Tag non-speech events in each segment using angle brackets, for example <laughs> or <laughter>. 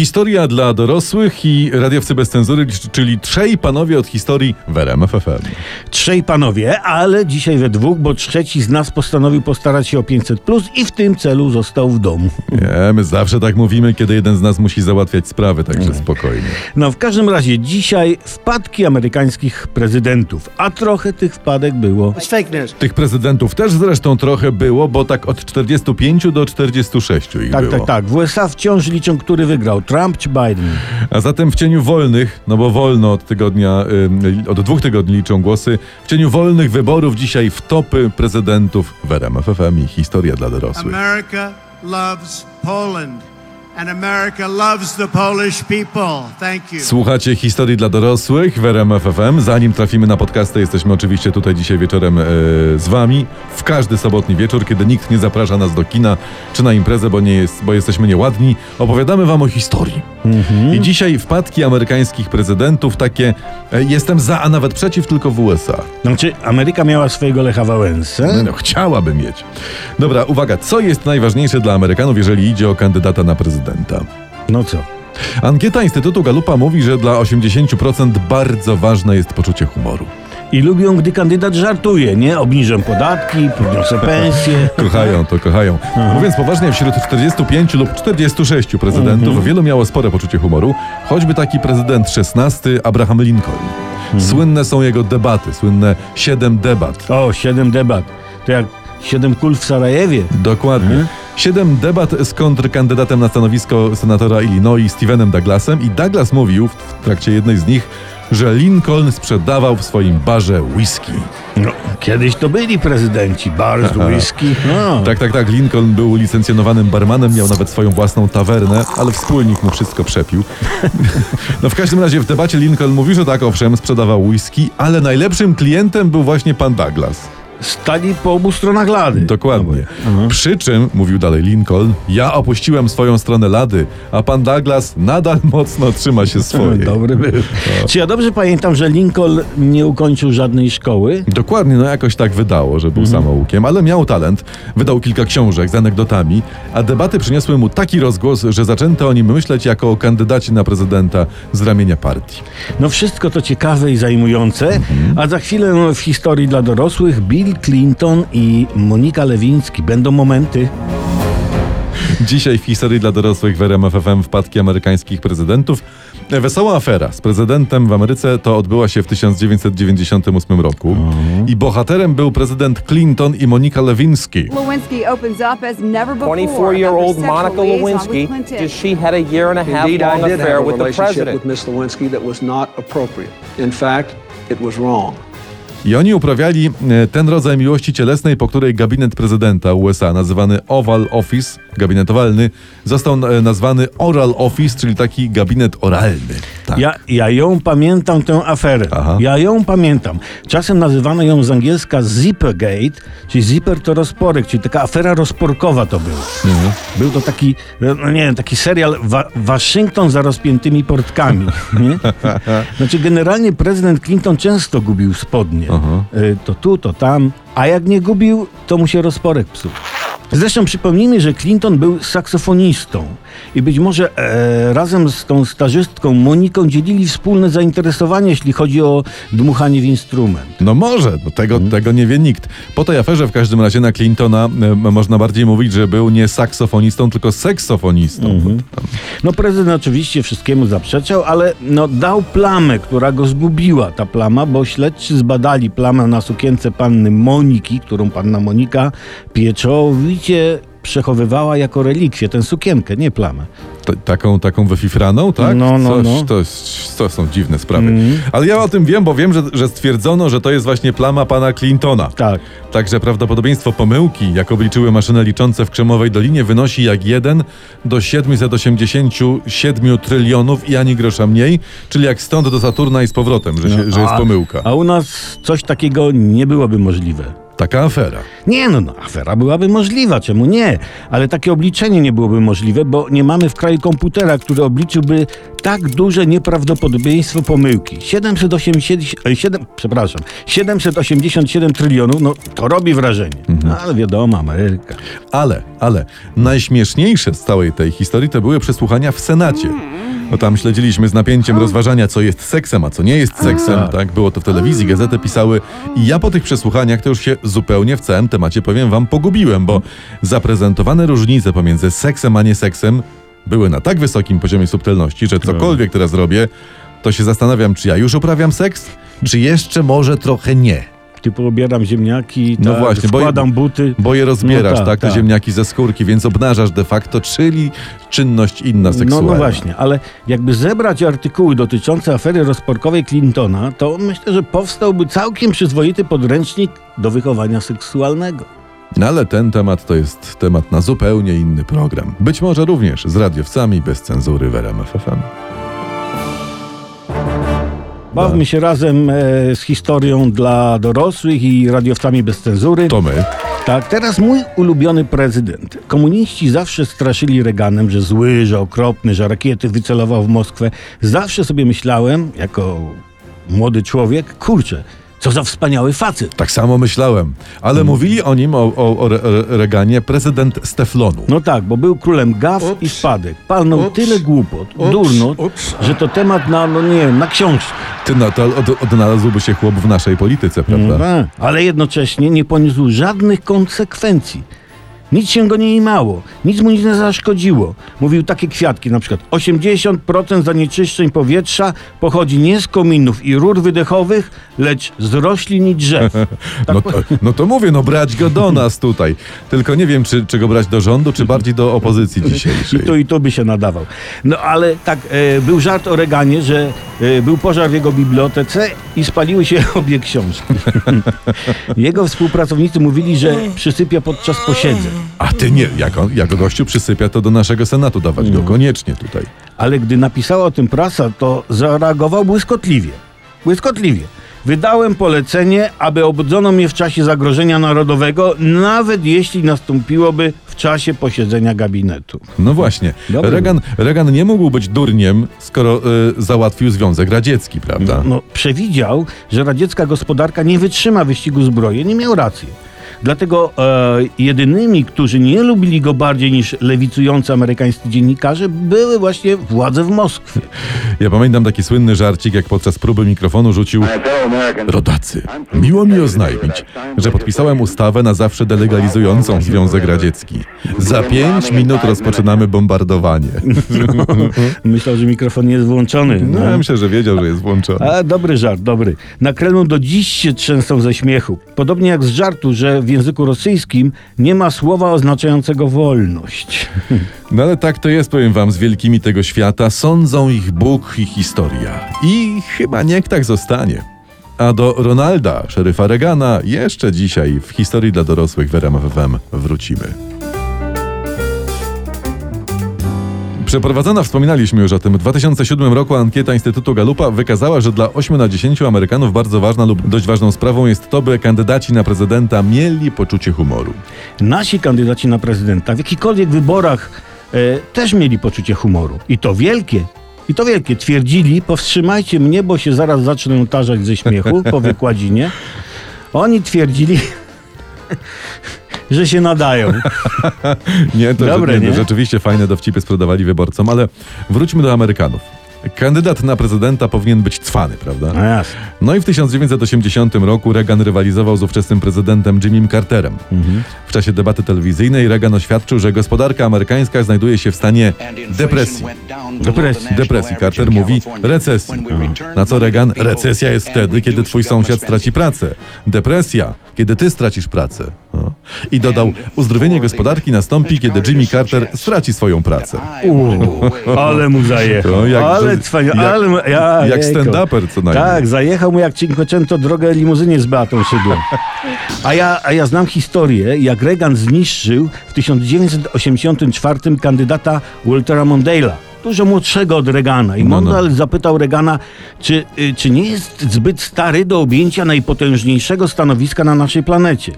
Historia dla dorosłych i radiowcy bez cenzury, czyli trzej panowie od historii w RMF FM. Trzej panowie, ale dzisiaj we dwóch, bo trzeci z nas postanowił postarać się o 500 plus i w tym celu został w domu. Nie, my zawsze tak mówimy, kiedy jeden z nas musi załatwiać sprawy, także spokojnie. No w każdym razie dzisiaj wpadki amerykańskich prezydentów, a trochę tych wpadek było. Tych prezydentów też zresztą trochę było, bo tak od 45 do 46 ich Tak, było. tak, tak. W USA wciąż liczą, który wygrał, Trump czy Biden. A zatem w cieniu wolnych, no bo wolno od tygodnia, od dwóch tygodni liczą głosy, w cieniu wolnych wyborów dzisiaj w topy prezydentów w RMF FM i historia dla dorosłych. America loves Poland, and America loves the Polish people. Thank you. Słuchacie historii dla dorosłych w RMF FM. Zanim trafimy na podcasty, jesteśmy oczywiście tutaj dzisiaj wieczorem e, z wami. W każdy sobotni wieczór, kiedy nikt nie zaprasza nas do kina czy na imprezę, bo, nie jest, bo jesteśmy nieładni, opowiadamy wam o historii. I dzisiaj wpadki amerykańskich prezydentów takie e, jestem za, a nawet przeciw tylko w USA. Znaczy, Ameryka miała swojego Lecha Wałęsę. No, chciałaby mieć. Dobra, uwaga, co jest najważniejsze dla Amerykanów, jeżeli idzie o kandydata na prezydenta? No co? Ankieta Instytutu Galupa mówi, że dla 80% bardzo ważne jest poczucie humoru. I lubią, gdy kandydat żartuje, nie? Obniżę podatki, podniosę <laughs> pensję. Kochają to, kochają. Mówiąc poważnie, wśród 45 lub 46 prezydentów wielu miało spore poczucie humoru, choćby taki prezydent XVI Abraham Lincoln. Słynne są jego debaty, słynne 7 debat. O, siedem debat. To jak siedem kul w Sarajewie. Dokładnie. Siedem debat z kontrkandydatem na stanowisko senatora Illinois Stevenem Douglasem i Douglas mówił w trakcie jednej z nich, że Lincoln sprzedawał w swoim barze whisky. No, kiedyś to byli prezydenci, bar z whisky. No. Tak, tak, tak. Lincoln był licencjonowanym barmanem, miał nawet swoją własną tawernę, ale wspólnik mu wszystko przepił. <laughs> No w każdym razie w debacie Lincoln mówił, że tak, owszem, sprzedawał whisky, ale najlepszym klientem był właśnie pan Douglas. Stali po obu stronach lady. Dokładnie. Przy czym, mówił dalej Lincoln, ja opuściłem swoją stronę lady, a pan Douglas nadal <laughs> mocno trzyma się swojej. Dobry był. Czy ja dobrze pamiętam, że Lincoln nie ukończył żadnej szkoły? Dokładnie, no jakoś tak wydało, że był samoukiem, ale miał talent. Wydał kilka książek z anegdotami, a debaty przyniosły mu taki rozgłos, że zaczęto o nim myśleć jako o kandydacie na prezydenta z ramienia partii. No wszystko to ciekawe i zajmujące, a za chwilę w historii dla dorosłych Bill Clinton i Monika Lewiński będą momenty. Dzisiaj w historii dla dorosłych w RMF FM wpadki amerykańskich prezydentów. Wesoła afera z prezydentem w Ameryce to odbyła się w 1998 roku i bohaterem był prezydent Clinton i Monika Lewiński. Lewinsky opens up as never before. 24-year-old about her Monica Lewinsky, she had a year and a half Indeed, long affair with the president. with Miss Lewinsky that was not appropriate. In fact, it was wrong. I oni uprawiali e, ten rodzaj miłości cielesnej, po której gabinet prezydenta USA, nazywany Oval Office, gabinet owalny, został e, nazwany Oral Office, czyli taki gabinet oralny. Tak. Ja, ja ją pamiętam, tę aferę. Aha. Ja ją pamiętam. Czasem nazywano ją z angielska Zippergate, czyli zipper to rozporek, czyli taka afera rozporkowa to był. Mhm. Był to taki, no nie wiem, taki serial wa Waszyngton za rozpiętymi portkami. Nie? <laughs> Znaczy generalnie prezydent Clinton często gubił spodnie. Y, To tu, to tam. A jak nie gubił, to mu się rozporek psuł. Zresztą przypomnijmy, że Clinton był saksofonistą i być może e, razem z tą stażystką Moniką dzielili wspólne zainteresowanie, jeśli chodzi o dmuchanie w instrument. No może, no tego, Mhm. tego nie wie nikt. Po tej aferze w każdym razie na Clintona e, można bardziej mówić, że był nie saksofonistą, tylko seksofonistą. Mhm. No prezydent oczywiście wszystkiemu zaprzeczał, ale no, dał plamę, która go zgubiła, ta plama, bo śledczy zbadali plamę na sukience panny Moniki, którą panna Monika pieczołowicie przechowywała jako relikwię, tę sukienkę, nie plamę. T- taką, taką wyfifraną, tak? No, no, Coś, no. To, jest, to są dziwne sprawy. Ale ja o tym wiem, bo wiem, że, że stwierdzono, że to jest właśnie plama pana Clintona. Tak. Także prawdopodobieństwo pomyłki, jak obliczyły maszyny liczące w Krzemowej Dolinie, wynosi jak 1 do 787 trylionów i ani grosza mniej, czyli jak stąd do Saturna i z powrotem, że, się, że jest A- pomyłka. A u nas coś takiego nie byłoby możliwe. Taka afera. Nie, no, no, afera byłaby możliwa, czemu nie? Ale takie obliczenie nie byłoby możliwe, bo nie mamy w kraju komputera, który obliczyłby tak duże nieprawdopodobieństwo pomyłki. 780, e, 7, przepraszam, 787 trylionów, no to robi wrażenie. No, ale wiadomo, Ameryka. Ale, ale najśmieszniejsze z całej tej historii to były przesłuchania w Senacie. No tam śledziliśmy z napięciem rozważania, co jest seksem, a co nie jest seksem, tak? Było to w telewizji, gazety pisały i ja po tych przesłuchaniach to już się zupełnie w całym temacie, powiem wam, pogubiłem, bo zaprezentowane różnice pomiędzy seksem a nie seksem były na tak wysokim poziomie subtelności, że cokolwiek teraz robię, to się zastanawiam, czy ja już uprawiam seks, czy jeszcze może trochę nie. Typu obieram ziemniaki, No tak, właśnie, bo je- buty. Bo je rozbierasz, No tak, tak, te tak. ziemniaki ze skórki, więc obnażasz de facto, czyli czynność inna No, seksualna. no właśnie, ale jakby zebrać artykuły dotyczące afery rozporkowej Clintona, to myślę, że powstałby całkiem przyzwoity podręcznik do wychowania seksualnego. No ale ten temat to jest temat na zupełnie inny program. Być może również z radiowcami bez cenzury w RMF FM. Bawmy się razem e, z historią dla dorosłych i radiowcami bez cenzury. To my. Tak, teraz mój ulubiony prezydent. Komuniści zawsze straszyli Reaganem, że zły, że okropny, że rakiety wycelował w Moskwę. Zawsze sobie myślałem, jako młody człowiek, kurczę, co za wspaniały facet. Tak samo myślałem. Ale mówili o nim, o, o, o Re- Re- Reganie, prezydent z Teflonu. No tak, bo był królem gaf i spadek. Palnął tyle głupot, durnot, że to temat na, no nie wiem, na książkę. Ty na to od, odnalazłby się chłop w naszej polityce, prawda? Tak, Ale jednocześnie nie poniósł żadnych konsekwencji. Nic się go nie imało, nic mu nie zaszkodziło. Mówił takie kwiatki, na przykład 80% zanieczyszczeń powietrza pochodzi nie z kominów i rur wydechowych, lecz z roślin i drzew. <laughs> No to, no to mówię, no brać go do nas tutaj. Tylko nie wiem, czy, czy go brać do rządu, czy bardziej do opozycji <laughs> I dzisiejszej. tu i tu by się nadawał. No ale tak, e, był żart o Reganie, że e, był pożar w jego bibliotece i spaliły się <laughs> obie książki. jego współpracownicy mówili, że przysypia podczas posiedzeń. A ty nie, jak, on, jak gościu przysypia, to do naszego Senatu dawać go koniecznie tutaj. Ale gdy napisała o tym prasa, to zareagował błyskotliwie. Błyskotliwie. Wydałem polecenie, aby obudzono mnie w czasie zagrożenia narodowego, nawet jeśli nastąpiłoby w czasie posiedzenia gabinetu. No właśnie. Dobry Reagan, Reagan nie mógł być durniem, skoro y, załatwił Związek Radziecki, prawda? No, przewidział, że radziecka gospodarka nie wytrzyma wyścigu zbrojeń, nie miał racji. Dlatego e, jedynymi, którzy nie lubili go bardziej niż lewicujący amerykańscy dziennikarze, były właśnie władze w Moskwie. Ja pamiętam taki słynny żarcik, jak podczas próby mikrofonu rzucił Rodacy, miło mi oznajmić, że podpisałem ustawę na zawsze delegalizującą Związek Radziecki. Za pięć minut rozpoczynamy bombardowanie. <laughs> Myślał, że mikrofon nie jest włączony. No, No. ja myślę, że wiedział, że jest włączony. A, dobry żart, dobry. Na Kremlu do dziś się trzęsą ze śmiechu. Podobnie jak z żartu, że języku rosyjskim nie ma słowa oznaczającego wolność. <laughs> No ale tak to jest, powiem wam, z wielkimi tego świata. Sądzą ich Bóg i historia. I chyba niech tak zostanie. A do Ronalda, szeryfa Reagana, jeszcze dzisiaj w historii dla dorosłych w RMF FM wrócimy. Przeprowadzona, wspominaliśmy już o tym, w 2007 roku ankieta Instytutu Galupa wykazała, że dla 8 na 10 Amerykanów bardzo ważna lub dość ważną sprawą jest to, by kandydaci na prezydenta mieli poczucie humoru. Nasi kandydaci na prezydenta w jakichkolwiek wyborach e, też mieli poczucie humoru. I to wielkie. I to wielkie. Twierdzili, powstrzymajcie mnie, bo się zaraz zacznę tarzać ze śmiechu po <laughs> wykładzinie. Oni twierdzili, że się nadają. <laughs> Nie, to Dobre, że, nie, nie? rzeczywiście fajne dowcipy sprzedawali wyborcom, ale wróćmy do Amerykanów. Kandydat na prezydenta powinien być cwany, prawda? No jasne. No i w 1980 roku Reagan rywalizował z ówczesnym prezydentem Jimmym Carterem. W czasie debaty telewizyjnej Reagan oświadczył, że gospodarka amerykańska znajduje się w stanie depresji. Depresji. Depresji. Carter mówi recesji. Na co Reagan? Recesja jest wtedy, kiedy twój sąsiad straci pracę. Depresja, kiedy ty stracisz pracę. No. I dodał, uzdrowienie gospodarki nastąpi, kiedy Jimmy Carter straci swoją pracę. <laughs> Ale mu zajechał. To jak- ale jak- ale mu, ja, jak jejku. stand-uper co najmniej. Tak, zajechał mu jak Cinquecento drogę limuzynie z Beatą Szydło. A ja, a ja znam historię, jak Reagan zniszczył w 1984 kandydata Waltera Mondale'a. Dużo młodszego od Reagana. I No, no. Mondale zapytał Reagana, czy, y, czy nie jest zbyt stary do objęcia najpotężniejszego stanowiska na naszej planecie.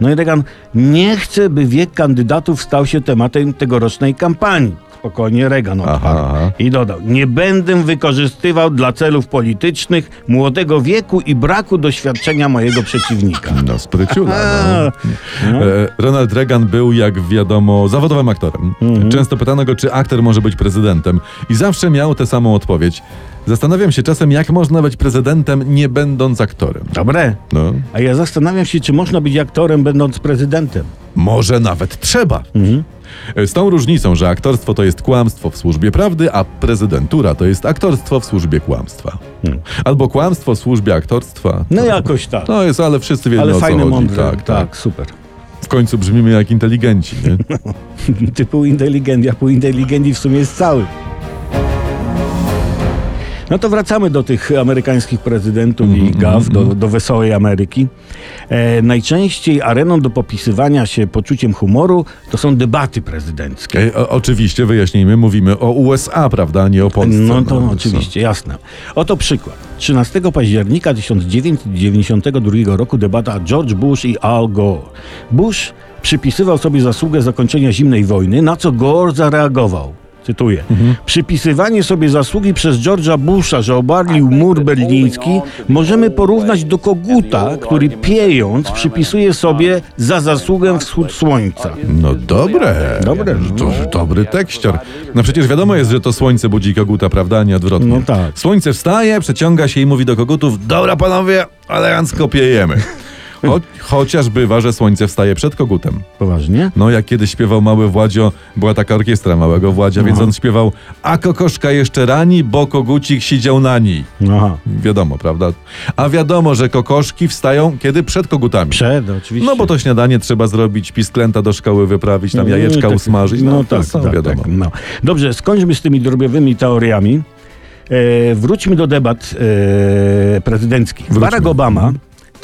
No i Reagan nie chce, by wiek kandydatów stał się tematem tegorocznej kampanii. Spokojnie Reagan odparł. aha. I dodał, nie będę wykorzystywał dla celów politycznych młodego wieku i braku doświadczenia mojego przeciwnika. <laughs> No, spryciula. A, <laughs> No. E, Ronald Reagan był, jak wiadomo, zawodowym aktorem. Mhm. Często pytano go, czy aktor może być prezydentem. I zawsze miał tę samą odpowiedź. Zastanawiam się czasem, jak można być prezydentem, nie będąc aktorem. Dobre. No, A ja zastanawiam się, czy można być aktorem, będąc prezydentem. może nawet trzeba. E, Z tą różnicą, że aktorstwo to jest kłamstwo w służbie prawdy, a prezydentura to jest aktorstwo w służbie kłamstwa. Albo kłamstwo w służbie aktorstwa. No jakoś tak. To jest, ale wszyscy wiedzą Ale o co fajne, chodzi. mądre. Tak, tak. super. W końcu brzmimy jak inteligenci, nie? <laughs> Ty pół inteligent, ja pół inteligencji w sumie jest cały. No to wracamy do tych amerykańskich prezydentów Mhm, i gaw, do, do wesołej Ameryki. E, najczęściej areną do popisywania się poczuciem humoru to są debaty prezydenckie. E, o, oczywiście, wyjaśnijmy, mówimy o USA, prawda, nie o Polsce. No to co? oczywiście, jasne. Oto przykład. 13 października 1992 roku debata George Bush i Al Gore. Bush przypisywał sobie zasługę zakończenia zimnej wojny, na co Gore zareagował. Cytuję. Przypisywanie sobie zasługi przez George'a Busha, że obarlił mur berliński, możemy porównać do koguta, który piejąc przypisuje sobie za zasługę wschód słońca. No dobre. Dobre, To, dobry tekścior. No przecież wiadomo jest, że to słońce budzi koguta, prawda, nie odwrotnie. No tak. Słońce wstaje, przeciąga się i mówi do kogutów, dobra panowie, elegancko piejemy. Cho, chociaż bywa, że słońce wstaje przed kogutem. Poważnie? No jak kiedyś śpiewał Mały Władzio, była taka orkiestra Małego Władzia, więc on śpiewał, a kokoszka jeszcze rani, bo kogucik siedział na niej. Aha. Wiadomo, prawda? A wiadomo, że kokoszki wstają kiedy przed kogutami. Przed, oczywiście. No bo to śniadanie trzeba zrobić, pisklęta do szkoły wyprawić, tam No, jajeczka tak, usmażyć. No, No, to tak, tak, wiadomo. tak, no. Dobrze, skończmy z tymi drobiowymi teoriami. E, wróćmy do debat e, prezydenckich. Wróćmy. Barack Obama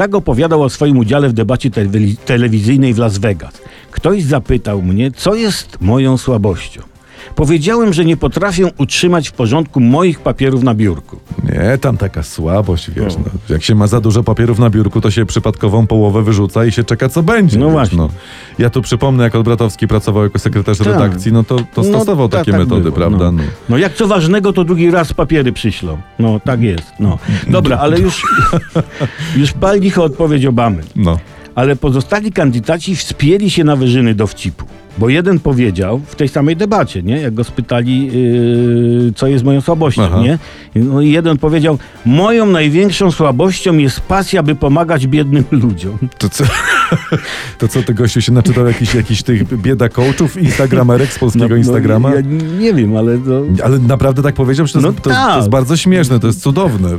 tak opowiadał o swoim udziale w debacie telewi- telewizyjnej w Las Vegas. Ktoś zapytał mnie, co jest moją słabością. Powiedziałem, że nie potrafię utrzymać w porządku moich papierów na biurku. Nie, tam taka słabość, wiesz, no. Jak się ma za dużo papierów na biurku, to się przypadkową połowę wyrzuca i się czeka, co będzie. No wiesz, właśnie. No. Ja tu przypomnę, jak Olbratowski pracował jako sekretarz Tak. redakcji, no to, to stosował ta- takie tak metody, było, prawda? No. No. no jak co ważnego, to drugi raz papiery przyślą. No tak jest. No. Dobra, ale już, <laughs> już pal licho odpowiedź Obamy. no. Ale pozostali kandydaci wspięli się na wyżyny dowcipu. Bo jeden powiedział w tej samej debacie, nie? jak go spytali, yy, co jest moją słabością, Aha. nie? No i jeden powiedział, moją największą słabością jest pasja, by pomagać biednym <laughs> ludziom. To co, to co ty, gościu, się naczytał jakiś, jakiś tych bieda coachów, instagramerek z polskiego Instagrama? No, ja nie wiem, ale to... Ale naprawdę tak powiedział? Przecież to, No jest- to, jest- to tak. jest bardzo śmieszne, to jest cudowne. <laughs>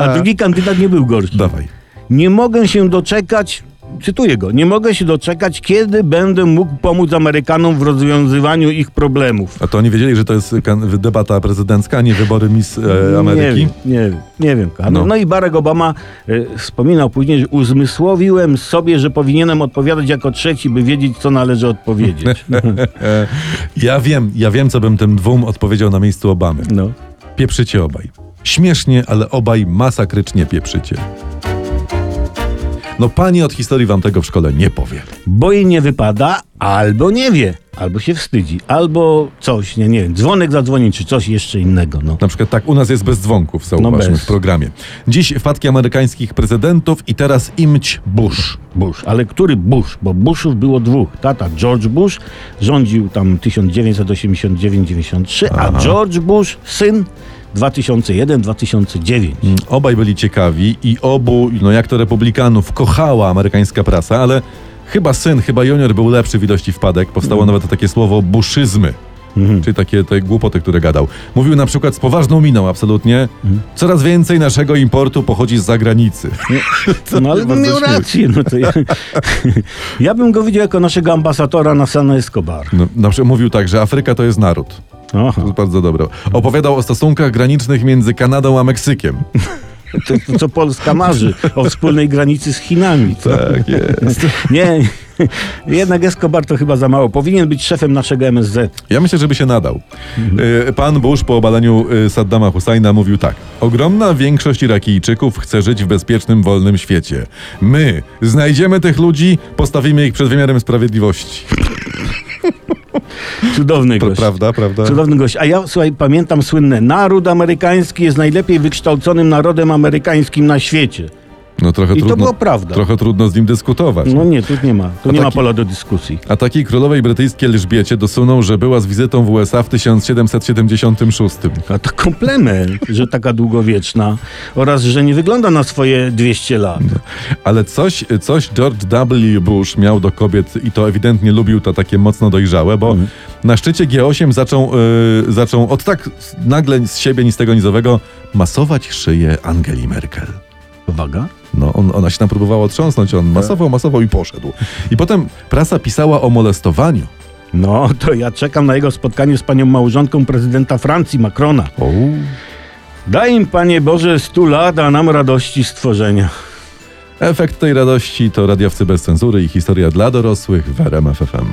A drugi kandydat nie był gorszy. Dawaj. Nie mogę się doczekać, cytuję go, nie mogę się doczekać, kiedy będę mógł pomóc Amerykanom w rozwiązywaniu ich problemów. A to oni wiedzieli, że to jest debata prezydencka, a nie wybory Miss e, Ameryki? Nie wiem, nie wiem, nie wiem. No. No. i Barack Obama e, wspominał później, że uzmysłowiłem sobie, że powinienem odpowiadać jako trzeci, by wiedzieć, co należy odpowiedzieć. <laughs> <laughs> Ja wiem, ja wiem, co bym tym dwóm odpowiedział na miejscu Obamy. No. Pieprzycie obaj. Śmiesznie, ale obaj masakrycznie pieprzycie. No pani od historii wam tego w szkole nie powie. Bo jej nie wypada, albo nie wie, albo się wstydzi, albo coś, nie, nie wiem, dzwonek zadzwoni, czy coś jeszcze innego. No. Na przykład tak, u nas jest bez dzwonków, zauważmy bez. w programie. Dziś wpadki amerykańskich prezydentów i teraz imć Bush. Bush. Ale który Bush? Bo Bushów było dwóch. Tata George Bush rządził tam 1989-93, a George Bush, syn 2001-2009. Obaj byli ciekawi i obu, no jak to republikanów, kochała amerykańska prasa, ale chyba syn, chyba junior był lepszy w ilości wpadek. Powstało nawet takie słowo buszyzmy. Czyli takie te głupoty, które gadał. Mówił na przykład z poważną miną, absolutnie. Coraz więcej naszego importu pochodzi z zagranicy. <laughs> No ale miał rację. No to ja, <laughs> ja bym go widział jako naszego ambasadora na San Escobar. No, na przykład mówił tak, że Afryka to jest naród. Aha. To jest bardzo dobre. Opowiadał o stosunkach granicznych między Kanadą a Meksykiem. <laughs> To, to co Polska marzy o wspólnej granicy z Chinami. Tak jest. Nie, <laughs> jednak Escobar to chyba za mało. Powinien być szefem naszego MSZ. Ja myślę, żeby się nadał. Y, Pan Bush po obaleniu y, Saddama Husajna mówił tak. Ogromna większość Irakijczyków chce żyć w bezpiecznym, wolnym świecie. My znajdziemy tych ludzi, postawimy ich przed wymiarem sprawiedliwości. <laughs> Cudowny gość. Prawda, prawda? Cudowny gość. A ja, słuchaj, pamiętam słynne. Naród amerykański jest najlepiej wykształconym narodem amerykańskim na świecie. No trochę I to trudno, była prawda. Trochę trudno z nim dyskutować. No nie, tu nie ma. Tu A nie ma taki- pola do dyskusji. A takiej królowej brytyjskiej Elżbiecie dosunął, że była z wizytą w USA w 1776. A to komplement, że taka długowieczna oraz, że nie wygląda na swoje 200 lat. Ale coś, coś George W. Bush miał do kobiet i to ewidentnie lubił to takie mocno dojrzałe, bo Mhm. na szczycie G8 zaczął, yy, zaczął od tak nagle z siebie nic tego nizowego masować szyję Angeli Merkel. Uwaga. No, on, ona się tam próbowała otrząsnąć, on masował, masował i poszedł. I potem prasa pisała o molestowaniu. No, to ja czekam na jego spotkanie z panią małżonką prezydenta Francji, Macrona. O, Daj im, Panie Boże, 100 lat, a nam radości stworzenia. efekt tej radości to radiowcy bez cenzury i historia dla dorosłych w RMF FM.